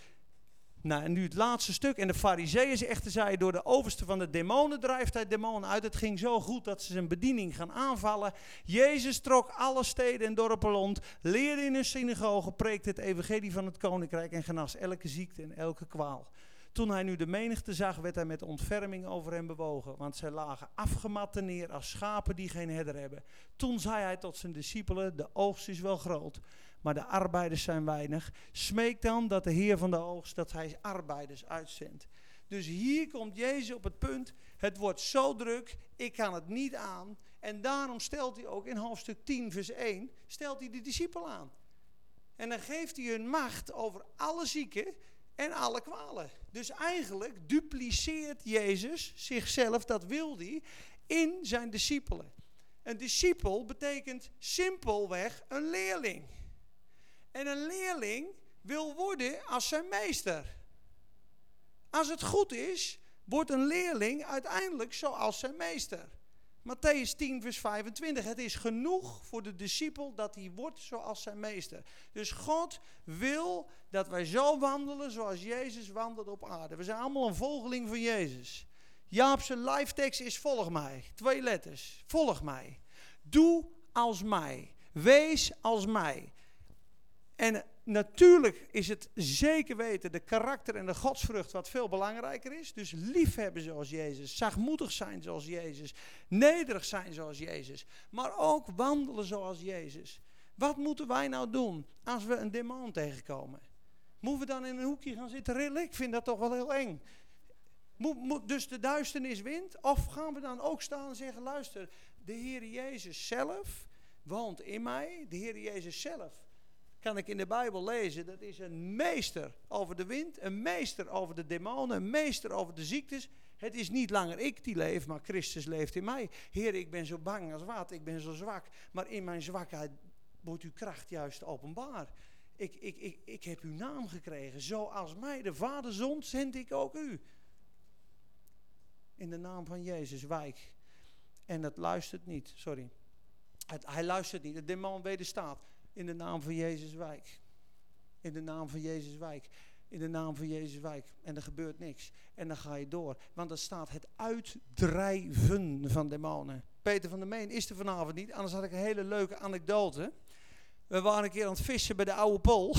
Nou, en nu het laatste stuk. En de fariseeën echter zeiden, door de overste van de demonen drijft hij demonen uit. Het ging zo goed dat ze zijn bediening gaan aanvallen. Jezus trok alle steden en dorpen rond, leerde in hun synagoge, preekte het evangelie van het koninkrijk en genas elke ziekte en elke kwaal. Toen hij nu de menigte zag, werd hij met ontferming over hen bewogen, want zij lagen afgemat neer als schapen die geen herder hebben. Toen zei hij tot zijn discipelen, de oogst is wel groot, maar de arbeiders zijn weinig. Smeek dan dat de Heer van de oogst, dat hij arbeiders uitzendt. Dus hier komt Jezus op het punt, het wordt zo druk, ik kan het niet aan. En daarom stelt hij ook in hoofdstuk 10, vers 1, stelt hij de discipelen aan. En dan geeft hij hun macht over alle zieken en alle kwalen. Dus eigenlijk dupliceert Jezus zichzelf, dat wil hij, in zijn discipelen. Een discipel betekent simpelweg een leerling. En een leerling wil worden als zijn meester. Als het goed is, wordt een leerling uiteindelijk zoals zijn meester. Matthäus 10, vers 25. Het is genoeg voor de discipel dat hij wordt zoals zijn meester. Dus God wil dat wij zo wandelen zoals Jezus wandelt op aarde. We zijn allemaal een volgeling van Jezus. Jaapse live is volg mij. Twee letters. Volg mij. Doe als mij. Wees als mij. En natuurlijk is het zeker weten de karakter en de godsvrucht wat veel belangrijker is. Dus liefhebben zoals Jezus, zachtmoedig zijn zoals Jezus, nederig zijn zoals Jezus, maar ook wandelen zoals Jezus. Wat moeten wij nou doen als we een demon tegenkomen? Moeten we dan in een hoekje gaan zitten rillen? Ik vind dat toch wel heel eng. Moet, dus de duisternis wint? Of gaan we dan ook staan en zeggen, luister, de Heer Jezus zelf woont in mij, de Heer Jezus zelf kan ik in de Bijbel lezen. Dat is een meester over de wind, een meester over de demonen, een meester over de ziektes. Het is niet langer ik die leef, maar Christus leeft in mij. Heer, ik ben zo bang als wat, ik ben zo zwak. Maar in mijn zwakheid wordt uw kracht juist openbaar. Ik, ik, ik, ik heb uw naam gekregen. Zoals mij de Vader zond, zend ik ook u. In de naam van Jezus, wijk. En dat luistert niet, sorry. Het, hij luistert niet, de demon wederstaat. In de naam van Jezus wijk. In de naam van Jezus wijk. In de naam van Jezus wijk. En er gebeurt niks. En dan ga je door. Want er staat het uitdrijven van demonen. Peter van der Meen is er vanavond niet. Anders had ik een hele leuke anekdote. We waren een keer aan het vissen bij de oude pol.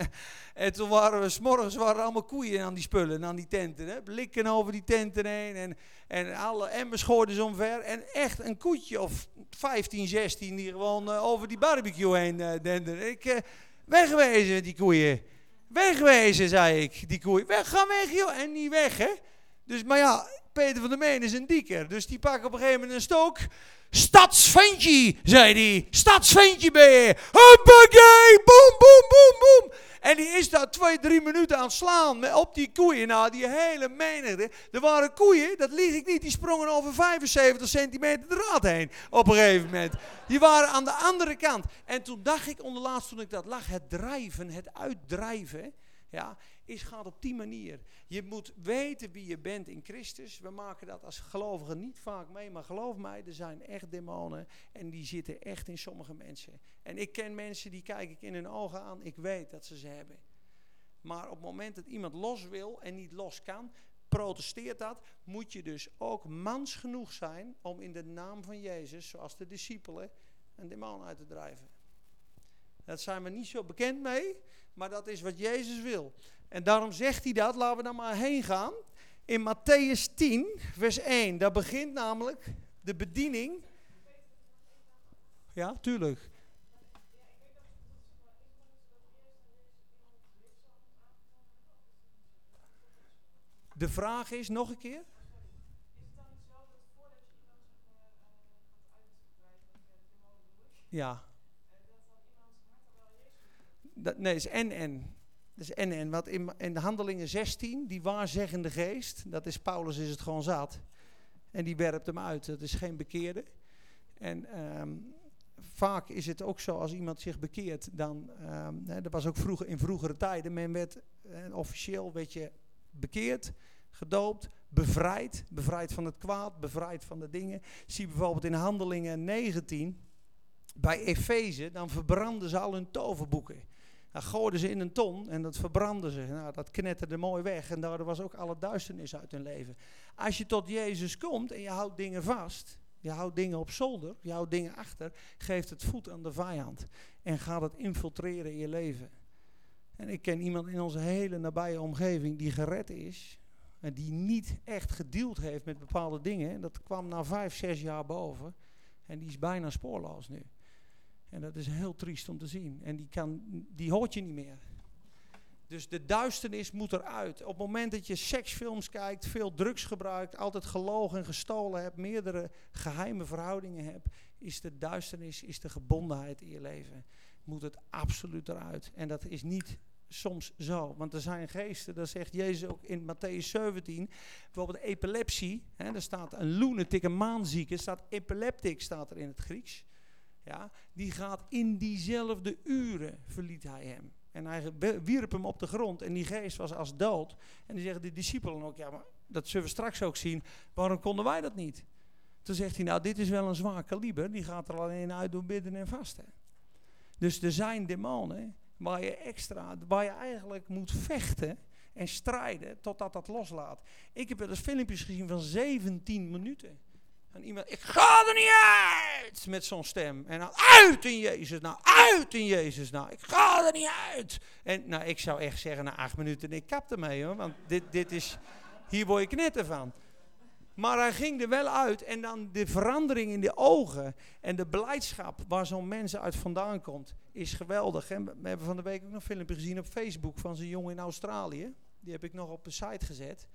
en toen waren we, s'morgens waren allemaal koeien aan die spullen, aan die tenten. Hè? Blikken over die tenten heen. En, en alle emmers gooiden ze omver. En echt een koetje of 15, 16 die gewoon uh, over die barbecue heen uh, denden. Ik, uh, wegwezen die koeien. Wegwezen, zei ik, die koeien. Weg, ga weg, joh. En niet weg, hè. Dus, maar ja, Peter van der Meen is een dieker. Dus die pakt op een gegeven moment een stok. Stadsventje, zei hij. Stadsventje ben je. Hoppakee, boem, boem, boem, boem. En die is daar twee, drie minuten aan het slaan op die koeien. Nou, die hele menigte. Er waren koeien, dat lieg ik niet, die sprongen over 75 centimeter draad heen. Op een gegeven moment. Die waren aan de andere kant. En toen dacht ik onderlaatst, toen ik dat lag, het drijven, het uitdrijven. Ja, is, gaat op die manier. Je moet weten wie je bent in Christus. We maken dat als gelovigen niet vaak mee, maar geloof mij, er zijn echt demonen en die zitten echt in sommige mensen. En ik ken mensen die kijk ik in hun ogen aan, ik weet dat ze ze hebben. Maar op het moment dat iemand los wil en niet los kan, protesteert dat, moet je dus ook mans genoeg zijn om in de naam van Jezus, zoals de discipelen, een demon uit te drijven. Dat zijn we niet zo bekend mee, maar dat is wat Jezus wil. En daarom zegt hij dat, laten we dan maar heen gaan. In Matthäus 10, vers 1, daar begint namelijk de bediening. Ja, tuurlijk. De vraag is nog een keer. Ja. Dat, nee, het is en en. Dus en en. Wat in, in de handelingen 16, die waarzeggende geest, dat is Paulus is het gewoon zat. En die werpt hem uit. Dat is geen bekeerde. En um, vaak is het ook zo als iemand zich bekeert, dan, um, hè, dat was ook vroeger, in vroegere tijden, men werd eh, officieel werd je bekeerd, gedoopt, bevrijd, bevrijd van het kwaad, bevrijd van de dingen. Zie bijvoorbeeld in Handelingen 19, bij Efeze, dan verbranden ze al hun toverboeken. Dan gooiden ze in een ton en dat verbrandden ze. Nou, dat knetterde mooi weg en daardoor was ook alle duisternis uit hun leven. Als je tot Jezus komt en je houdt dingen vast, je houdt dingen op zolder, je houdt dingen achter, geeft het voet aan de vijand en gaat het infiltreren in je leven. En ik ken iemand in onze hele nabije omgeving die gered is en die niet echt gedeeld heeft met bepaalde dingen. Dat kwam na vijf, zes jaar boven en die is bijna spoorloos nu. En dat is heel triest om te zien. En die, kan, die hoort je niet meer. Dus de duisternis moet eruit. Op het moment dat je seksfilms kijkt, veel drugs gebruikt, altijd gelogen en gestolen hebt, meerdere geheime verhoudingen hebt, is de duisternis, is de gebondenheid in je leven. Moet het absoluut eruit. En dat is niet soms zo. Want er zijn geesten, dat zegt Jezus ook in Matthäus 17, bijvoorbeeld epilepsie. Hè, er staat een lunatic, een maanzieke, staat epileptic staat er in het Grieks. Ja, die gaat in diezelfde uren, verliet hij hem. En hij wierp hem op de grond en die geest was als dood. En die zeggen de discipelen ook, ja, maar dat zullen we straks ook zien. Waarom konden wij dat niet? Toen zegt hij, nou, dit is wel een zwaar kaliber. Die gaat er alleen uit doen bidden en vasten. Dus er zijn demonen waar je extra, waar je eigenlijk moet vechten en strijden totdat dat loslaat. Ik heb wel eens filmpjes gezien van 17 minuten. Iemand, ik ga er niet uit met zo'n stem. En dan uit in Jezus nou, uit in Jezus nou, ik ga er niet uit. En nou, ik zou echt zeggen na acht minuten, ik kap ermee hoor, want dit, dit is, hier word ik knetter van. Maar hij ging er wel uit en dan de verandering in de ogen en de blijdschap waar zo'n mens uit vandaan komt, is geweldig. En we hebben van de week ook nog een filmpje gezien op Facebook van zo'n jongen in Australië. Die heb ik nog op de site gezet.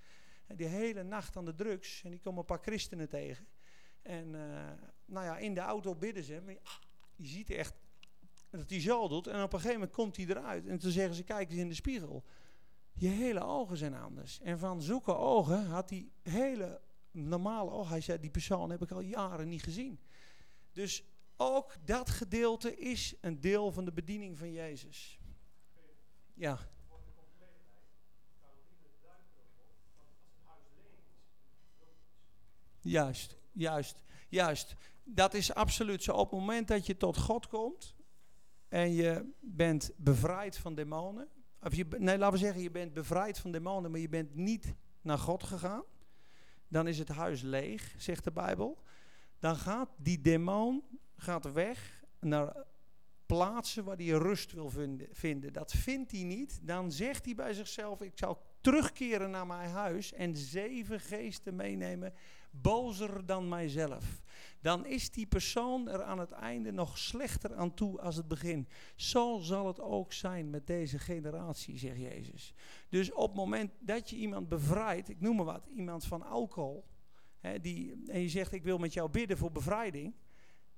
Die hele nacht aan de drugs en die komen een paar christenen tegen. En uh, nou ja, in de auto bidden ze. Maar je ziet echt dat hij zo doet. En op een gegeven moment komt hij eruit. En toen zeggen ze, kijk eens in de spiegel. Je hele ogen zijn anders. En van zulke ogen had hij hele normale ogen. Hij zei, die persoon heb ik al jaren niet gezien. Dus ook dat gedeelte is een deel van de bediening van Jezus. Ja. Juist. Juist, juist. Dat is absoluut zo. Op het moment dat je tot God komt en je bent bevrijd van demonen. Of je, nee, laten we zeggen, je bent bevrijd van demonen, maar je bent niet naar God gegaan. Dan is het huis leeg, zegt de Bijbel. Dan gaat die demon gaat weg naar plaatsen waar hij rust wil vinden. Dat vindt hij niet. Dan zegt hij bij zichzelf: Ik zal terugkeren naar mijn huis en zeven geesten meenemen, bozer dan mijzelf. Dan is die persoon er aan het einde nog slechter aan toe als het begin. Zo zal het ook zijn met deze generatie, zegt Jezus. Dus op het moment dat je iemand bevrijdt, ik noem maar wat, iemand van alcohol, hè, die, en je zegt: Ik wil met jou bidden voor bevrijding.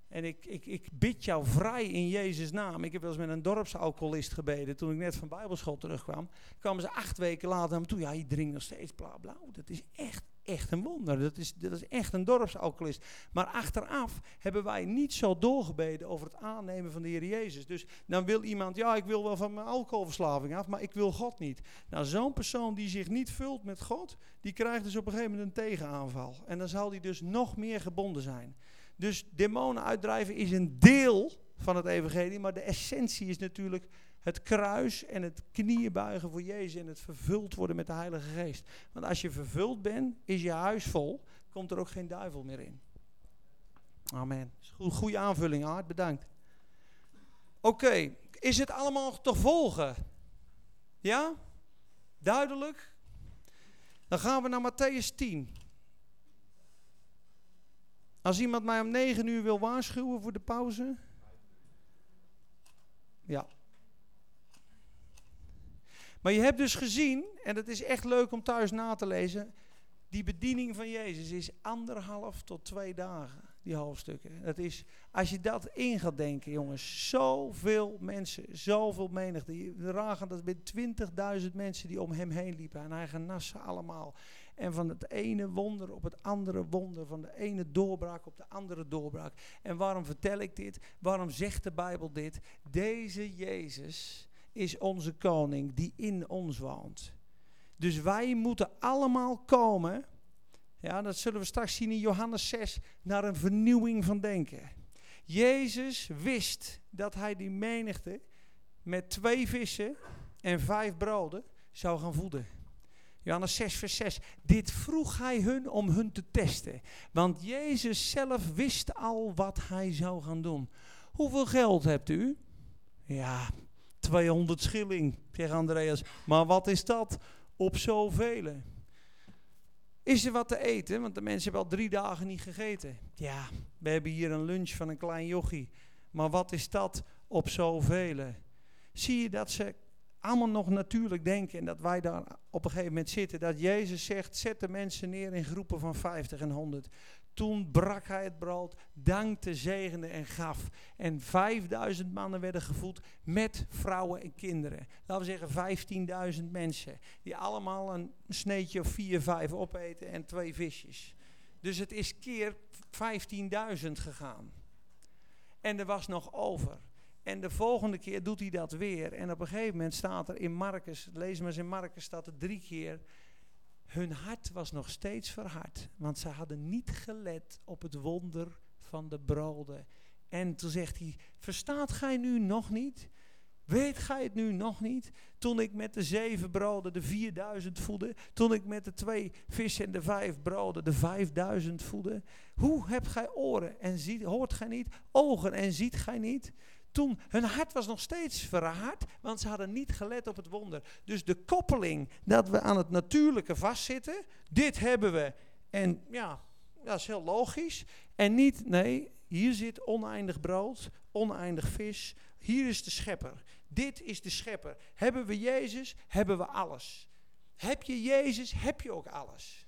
En ik, ik, ik bid jou vrij in Jezus' naam. Ik heb wel eens met een dorpsalcoholist gebeden. Toen ik net van Bijbelschool terugkwam, kwamen ze acht weken later naar me toe. Ja, hij drinkt nog steeds bla bla. Dat is echt, echt een wonder. Dat is, dat is echt een dorpsalcoholist. Maar achteraf hebben wij niet zo doorgebeden over het aannemen van de Heer Jezus. Dus dan wil iemand, ja, ik wil wel van mijn alcoholverslaving af, maar ik wil God niet. Nou, zo'n persoon die zich niet vult met God, die krijgt dus op een gegeven moment een tegenaanval. En dan zal die dus nog meer gebonden zijn. Dus demonen uitdrijven is een deel van het evangelie, maar de essentie is natuurlijk het kruis en het knieën buigen voor Jezus en het vervuld worden met de Heilige Geest. Want als je vervuld bent, is je huis vol, komt er ook geen duivel meer in. Amen. Goede aanvulling, Aard, bedankt. Oké, is het allemaal te volgen? Ja? Duidelijk? Dan gaan we naar Matthäus 10. Als iemand mij om 9 uur wil waarschuwen voor de pauze. Ja. Maar je hebt dus gezien, en het is echt leuk om thuis na te lezen. Die bediening van Jezus is anderhalf tot twee dagen, die hoofdstukken. Dat is, als je dat in gaat denken, jongens, zoveel mensen, zoveel menigte. We ragen dat met 20.000 mensen die om hem heen liepen. En hij genas ze allemaal. En van het ene wonder op het andere wonder, van de ene doorbraak op de andere doorbraak. En waarom vertel ik dit? Waarom zegt de Bijbel dit? Deze Jezus is onze koning die in ons woont. Dus wij moeten allemaal komen, ja, dat zullen we straks zien in Johannes 6, naar een vernieuwing van denken. Jezus wist dat hij die menigte met twee vissen en vijf broden zou gaan voeden. Johannes 6, vers 6. Dit vroeg hij hun om hun te testen. Want Jezus zelf wist al wat hij zou gaan doen. Hoeveel geld hebt u? Ja, 200 schilling, zegt Andreas. Maar wat is dat op zoveel? Is er wat te eten? Want de mensen hebben al drie dagen niet gegeten. Ja, we hebben hier een lunch van een klein jochie. Maar wat is dat op zoveel? Zie je dat ze allemaal nog natuurlijk denken en dat wij daar op een gegeven moment zitten. Dat Jezus zegt, zet de mensen neer in groepen van 50 en 100. Toen brak hij het brood, dankte, zegende en gaf. En 5000 mannen werden gevoed met vrouwen en kinderen. Laten we zeggen 15.000 mensen. Die allemaal een sneetje of 4, 5 opeten en twee visjes. Dus het is keer 15.000 gegaan. En er was nog over. En de volgende keer doet hij dat weer. En op een gegeven moment staat er in Marcus, lees maar eens in Marcus, staat er drie keer. Hun hart was nog steeds verhard. Want ze hadden niet gelet op het wonder van de broden. En toen zegt hij, verstaat gij nu nog niet? Weet gij het nu nog niet? Toen ik met de zeven broden de vierduizend voedde. Toen ik met de twee vissen en de vijf broden de vijfduizend voedde. Hoe hebt gij oren en ziet, hoort gij niet? Ogen en ziet gij niet? Toen, hun hart was nog steeds verhard, want ze hadden niet gelet op het wonder. Dus de koppeling dat we aan het natuurlijke vastzitten, dit hebben we. En ja, dat is heel logisch. En niet, nee, hier zit oneindig brood, oneindig vis. Hier is de schepper. Dit is de schepper. Hebben we Jezus, hebben we alles. Heb je Jezus, heb je ook alles.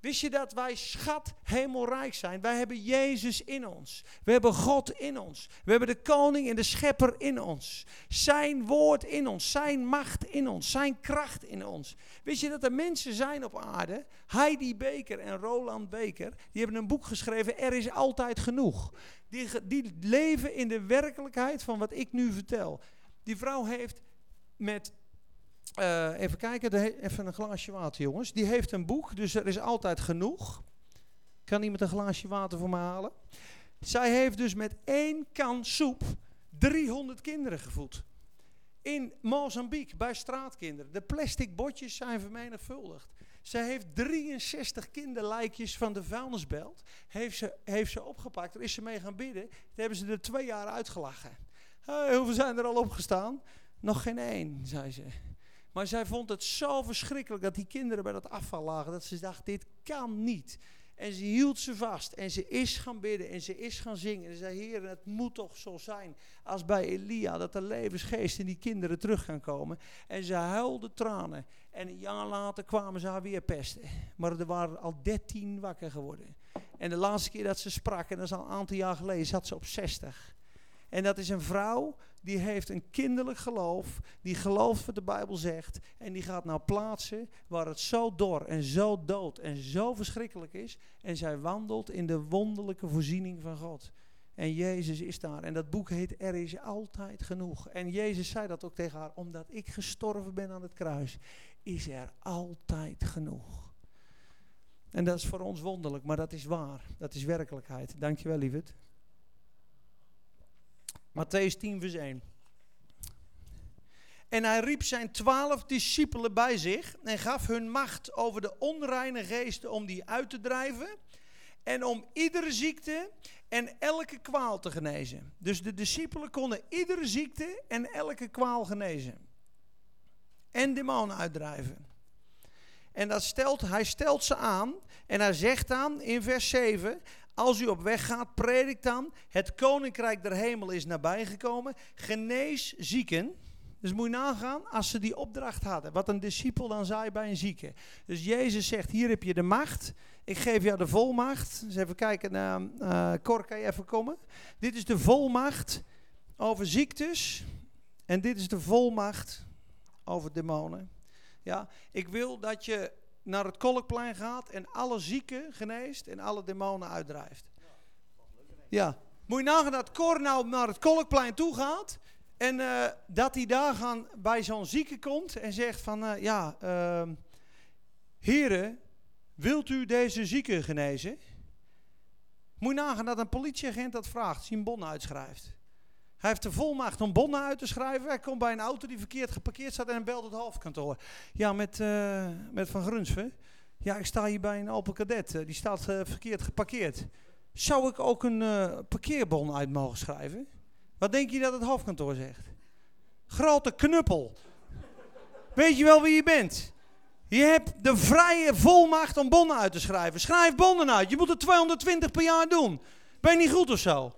Wist je dat wij schat hemelrijk zijn? Wij hebben Jezus in ons. We hebben God in ons. We hebben de koning en de schepper in ons. Zijn woord in ons. Zijn macht in ons. Zijn kracht in ons. Wist je dat er mensen zijn op aarde? Heidi Beker en Roland Beker. Die hebben een boek geschreven. Er is altijd genoeg. Die, die leven in de werkelijkheid van wat ik nu vertel. Die vrouw heeft met uh, even kijken, even een glaasje water, jongens. Die heeft een boek, dus er is altijd genoeg. Kan iemand een glaasje water voor me halen? Zij heeft dus met één kan soep 300 kinderen gevoed. In Mozambique, bij straatkinderen. De plastic botjes zijn vermenigvuldigd. Zij heeft 63 kinderlijkjes van de vuilnisbelt. Heeft ze, heeft ze opgepakt, daar is ze mee gaan bidden. Daar hebben ze er twee jaar uitgelachen. Hoeveel zijn er al opgestaan? Nog geen één, zei ze. Maar zij vond het zo verschrikkelijk dat die kinderen bij dat afval lagen. Dat ze dacht, dit kan niet. En ze hield ze vast. En ze is gaan bidden. En ze is gaan zingen. En ze zei, Heer, het moet toch zo zijn als bij Elia. Dat de levensgeest in die kinderen terug kan komen. En ze huilde tranen. En een jaar later kwamen ze haar weer pesten. Maar er waren al dertien wakker geworden. En de laatste keer dat ze sprak, en dat is al een aantal jaar geleden, zat ze op 60. En dat is een vrouw die heeft een kinderlijk geloof, die gelooft wat de Bijbel zegt. En die gaat naar plaatsen waar het zo dor en zo dood en zo verschrikkelijk is. En zij wandelt in de wonderlijke voorziening van God. En Jezus is daar. En dat boek heet Er is altijd genoeg. En Jezus zei dat ook tegen haar. Omdat ik gestorven ben aan het kruis, is er altijd genoeg. En dat is voor ons wonderlijk, maar dat is waar. Dat is werkelijkheid. Dankjewel, lieverd. Matthäus 10, vers 1. En hij riep zijn twaalf discipelen bij zich en gaf hun macht over de onreine geesten om die uit te drijven en om iedere ziekte en elke kwaal te genezen. Dus de discipelen konden iedere ziekte en elke kwaal genezen. En demonen uitdrijven. En dat stelt, hij stelt ze aan en hij zegt dan in vers 7, als u op weg gaat, predik dan. Het koninkrijk der hemel is nabijgekomen. Genees zieken. Dus moet je nagaan als ze die opdracht hadden. Wat een discipel dan zei bij een zieke. Dus Jezus zegt, hier heb je de macht. Ik geef jou de volmacht. Dus even kijken naar uh, Cor, kan je even komen? Dit is de volmacht over ziektes. En dit is de volmacht over demonen. Ja, ik wil dat je naar het kolkplein gaat en alle zieken geneest en alle demonen uitdrijft. Ja, moet je nagaan dat Cor nou naar het kolkplein toe gaat en uh, dat hij daar gaan bij zo'n zieke komt en zegt van, uh, ja, uh, heren, wilt u deze zieke genezen? Moet je nagaan dat een politieagent dat vraagt, zijn bon uitschrijft. Hij heeft de volmacht om bonnen uit te schrijven. Hij komt bij een auto die verkeerd geparkeerd staat en belt het hoofdkantoor. Ja, met, uh, met Van Grunsven. Ja, ik sta hier bij een Opel Kadett. Uh, die staat uh, verkeerd geparkeerd. Zou ik ook een parkeerbon uit mogen schrijven? Wat denk je dat het hoofdkantoor zegt? Grote knuppel. Weet je wel wie je bent? Je hebt de vrije volmacht om bonnen uit te schrijven. Schrijf bonnen uit. Je moet er 220 per jaar doen. Ben je niet goed of zo?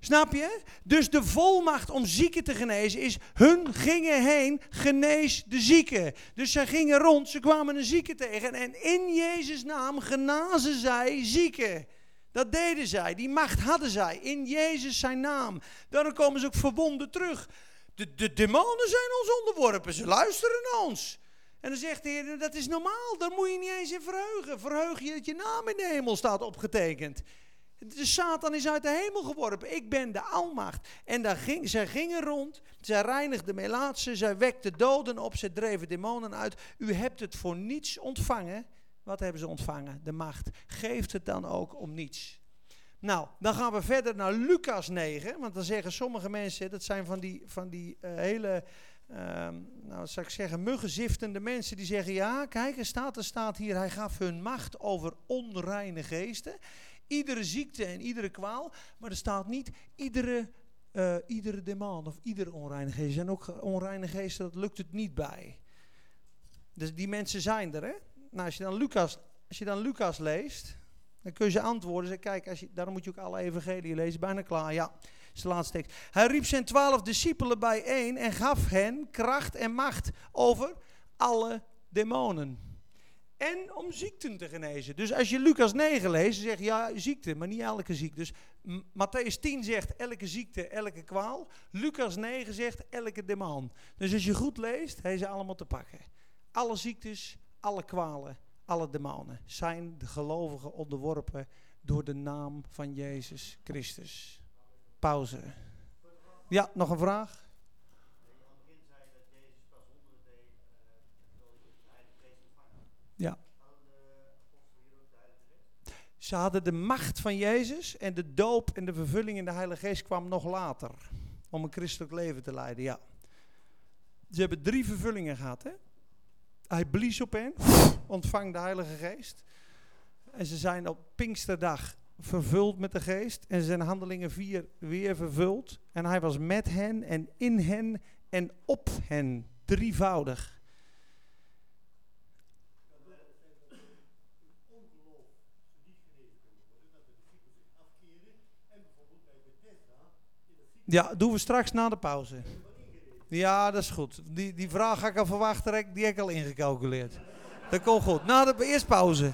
Snap je? Dus de volmacht om zieken te genezen is, hun gingen heen, genees de zieken. Dus zij gingen rond, ze kwamen een zieke tegen en in Jezus' naam genazen zij zieken. Dat deden zij, die macht hadden zij, in Jezus zijn naam. Daarom komen ze ook verbonden terug. De, de demonen zijn ons onderworpen, ze luisteren naar ons. En dan zegt de Heer, dat is normaal, daar moet je niet eens in verheugen. Verheug je dat je naam in de hemel staat opgetekend. De Satan is uit de hemel geworpen. Ik ben de almacht. En daar ging, zij gingen rond. Zij reinigden melaatsen. Zij wekten doden op. Zij dreven demonen uit. U hebt het voor niets ontvangen. Wat hebben ze ontvangen? De macht. Geeft het dan ook om niets. Nou, dan gaan we verder naar Lucas 9. Want dan zeggen sommige mensen, dat zijn van die, van die uh, hele, uh, nou zou ik zeggen, muggenziftende mensen. Die zeggen, ja, kijk, er staat, er staat hier, hij gaf hun macht over onreine geesten. Iedere ziekte en iedere kwaal. Maar er staat niet iedere, uh, iedere demon of iedere onreine geest. En ook onreine geesten, dat lukt het niet bij. Dus die mensen zijn er, hè? Nou, als je dan Lucas, als je dan Lucas leest, dan kun je ze antwoorden. Zeg, kijk, als je, daarom moet je ook alle evangelie lezen. Bijna klaar, ja. is de laatste tekst. Hij riep zijn twaalf discipelen bijeen en gaf hen kracht en macht over alle demonen en om ziekten te genezen. Dus als je Lucas 9 leest, zeg je ja, ziekte, maar niet elke ziekte. Dus Matthäus 10 zegt elke ziekte, elke kwaal. Lucas 9 zegt elke demon. Dus als je goed leest, hij ze allemaal te pakken. Alle ziektes, alle kwalen, alle demonen zijn de gelovigen onderworpen door de naam van Jezus Christus. Pauze. Ja, nog een vraag? Ja. Ze hadden de macht van Jezus en de doop en de vervulling in de Heilige Geest kwam nog later. Om een christelijk leven te leiden, ja. Ze hebben drie vervullingen gehad, hè. Hij blies op hen, ontvang de Heilige Geest. En ze zijn op Pinksterdag vervuld met de geest. En zijn handelingen 4 weer vervuld. En hij was met hen en in hen en op hen. Drievoudig. Ja, doen we straks na de pauze. Ja, dat is goed. Die, die vraag ga ik al verwachten, die heb ik al ingecalculeerd. Dat komt goed. Na de eerst pauze.